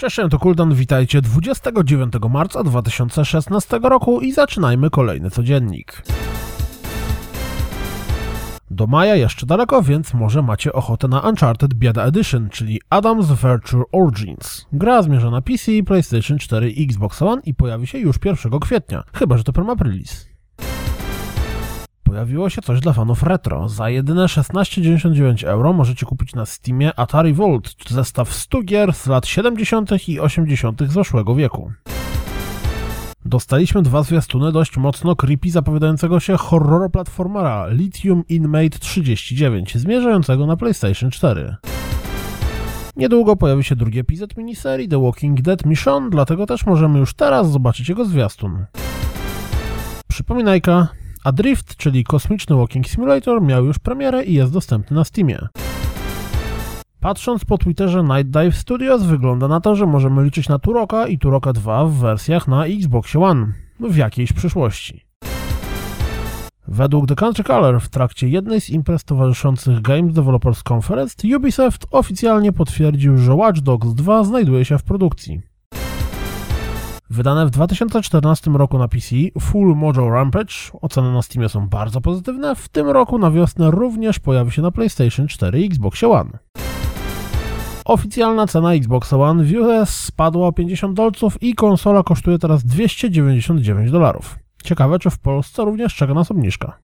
Cześć, to Kuldan, witajcie 29 marca 2016 roku i zaczynajmy kolejny codziennik. Do maja jeszcze daleko, więc może macie ochotę na Uncharted Bieda Edition, czyli Adam's Virtue Origins. Gra zmierza na PC, PlayStation 4 i Xbox One i pojawi się już 1 kwietnia, chyba że to permaprilis. Pojawiło się coś dla fanów retro. Za jedyne 16,99 euro możecie kupić na Steamie Atari Volt, zestaw 100 gier z lat 70. i 80. zeszłego wieku. Dostaliśmy dwa zwiastuny dość mocno creepy zapowiadającego się horror platformera Lithium Inmate 39, zmierzającego na PlayStation 4. Niedługo pojawi się drugi epizod miniserii The Walking Dead Mission, dlatego też możemy już teraz zobaczyć jego zwiastun. Przypominajka, Adrift, czyli kosmiczny walking simulator, miał już premierę i jest dostępny na Steamie. Patrząc po Twitterze Night Dive Studios, wygląda na to, że możemy liczyć na Turoka i Turoka 2 w wersjach na Xbox One w jakiejś przyszłości. Według The Country Color w trakcie jednej z imprez towarzyszących Games Developers Conference Ubisoft oficjalnie potwierdził, że Watch Dogs 2 znajduje się w produkcji. Wydane w 2014 roku na PC, Full Mojo Rampage, oceny na Steamie są bardzo pozytywne, w tym roku na wiosnę również pojawi się na PlayStation 4 i Xbox One. Oficjalna cena Xbox One w US spadła o 50 dolców i konsola kosztuje teraz 299 dolarów. Ciekawe, czy w Polsce również czeka nas obniżka.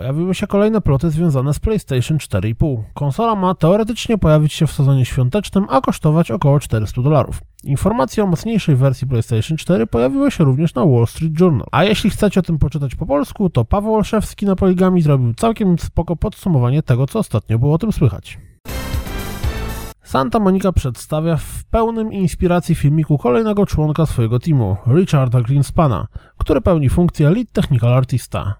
Pojawiły się kolejne ploty związane z PlayStation 4,5. Konsola ma teoretycznie pojawić się w sezonie świątecznym, a kosztować około 400 dolarów. Informacje o mocniejszej wersji PlayStation 4 pojawiły się również na Wall Street Journal. A jeśli chcecie o tym poczytać po polsku, to Paweł Olszewski na Poligami zrobił całkiem spoko podsumowanie tego, co ostatnio było o tym słychać. Santa Monica przedstawia w pełnym inspiracji filmiku kolejnego członka swojego teamu, Richarda Greenspana, który pełni funkcję lead technical artista.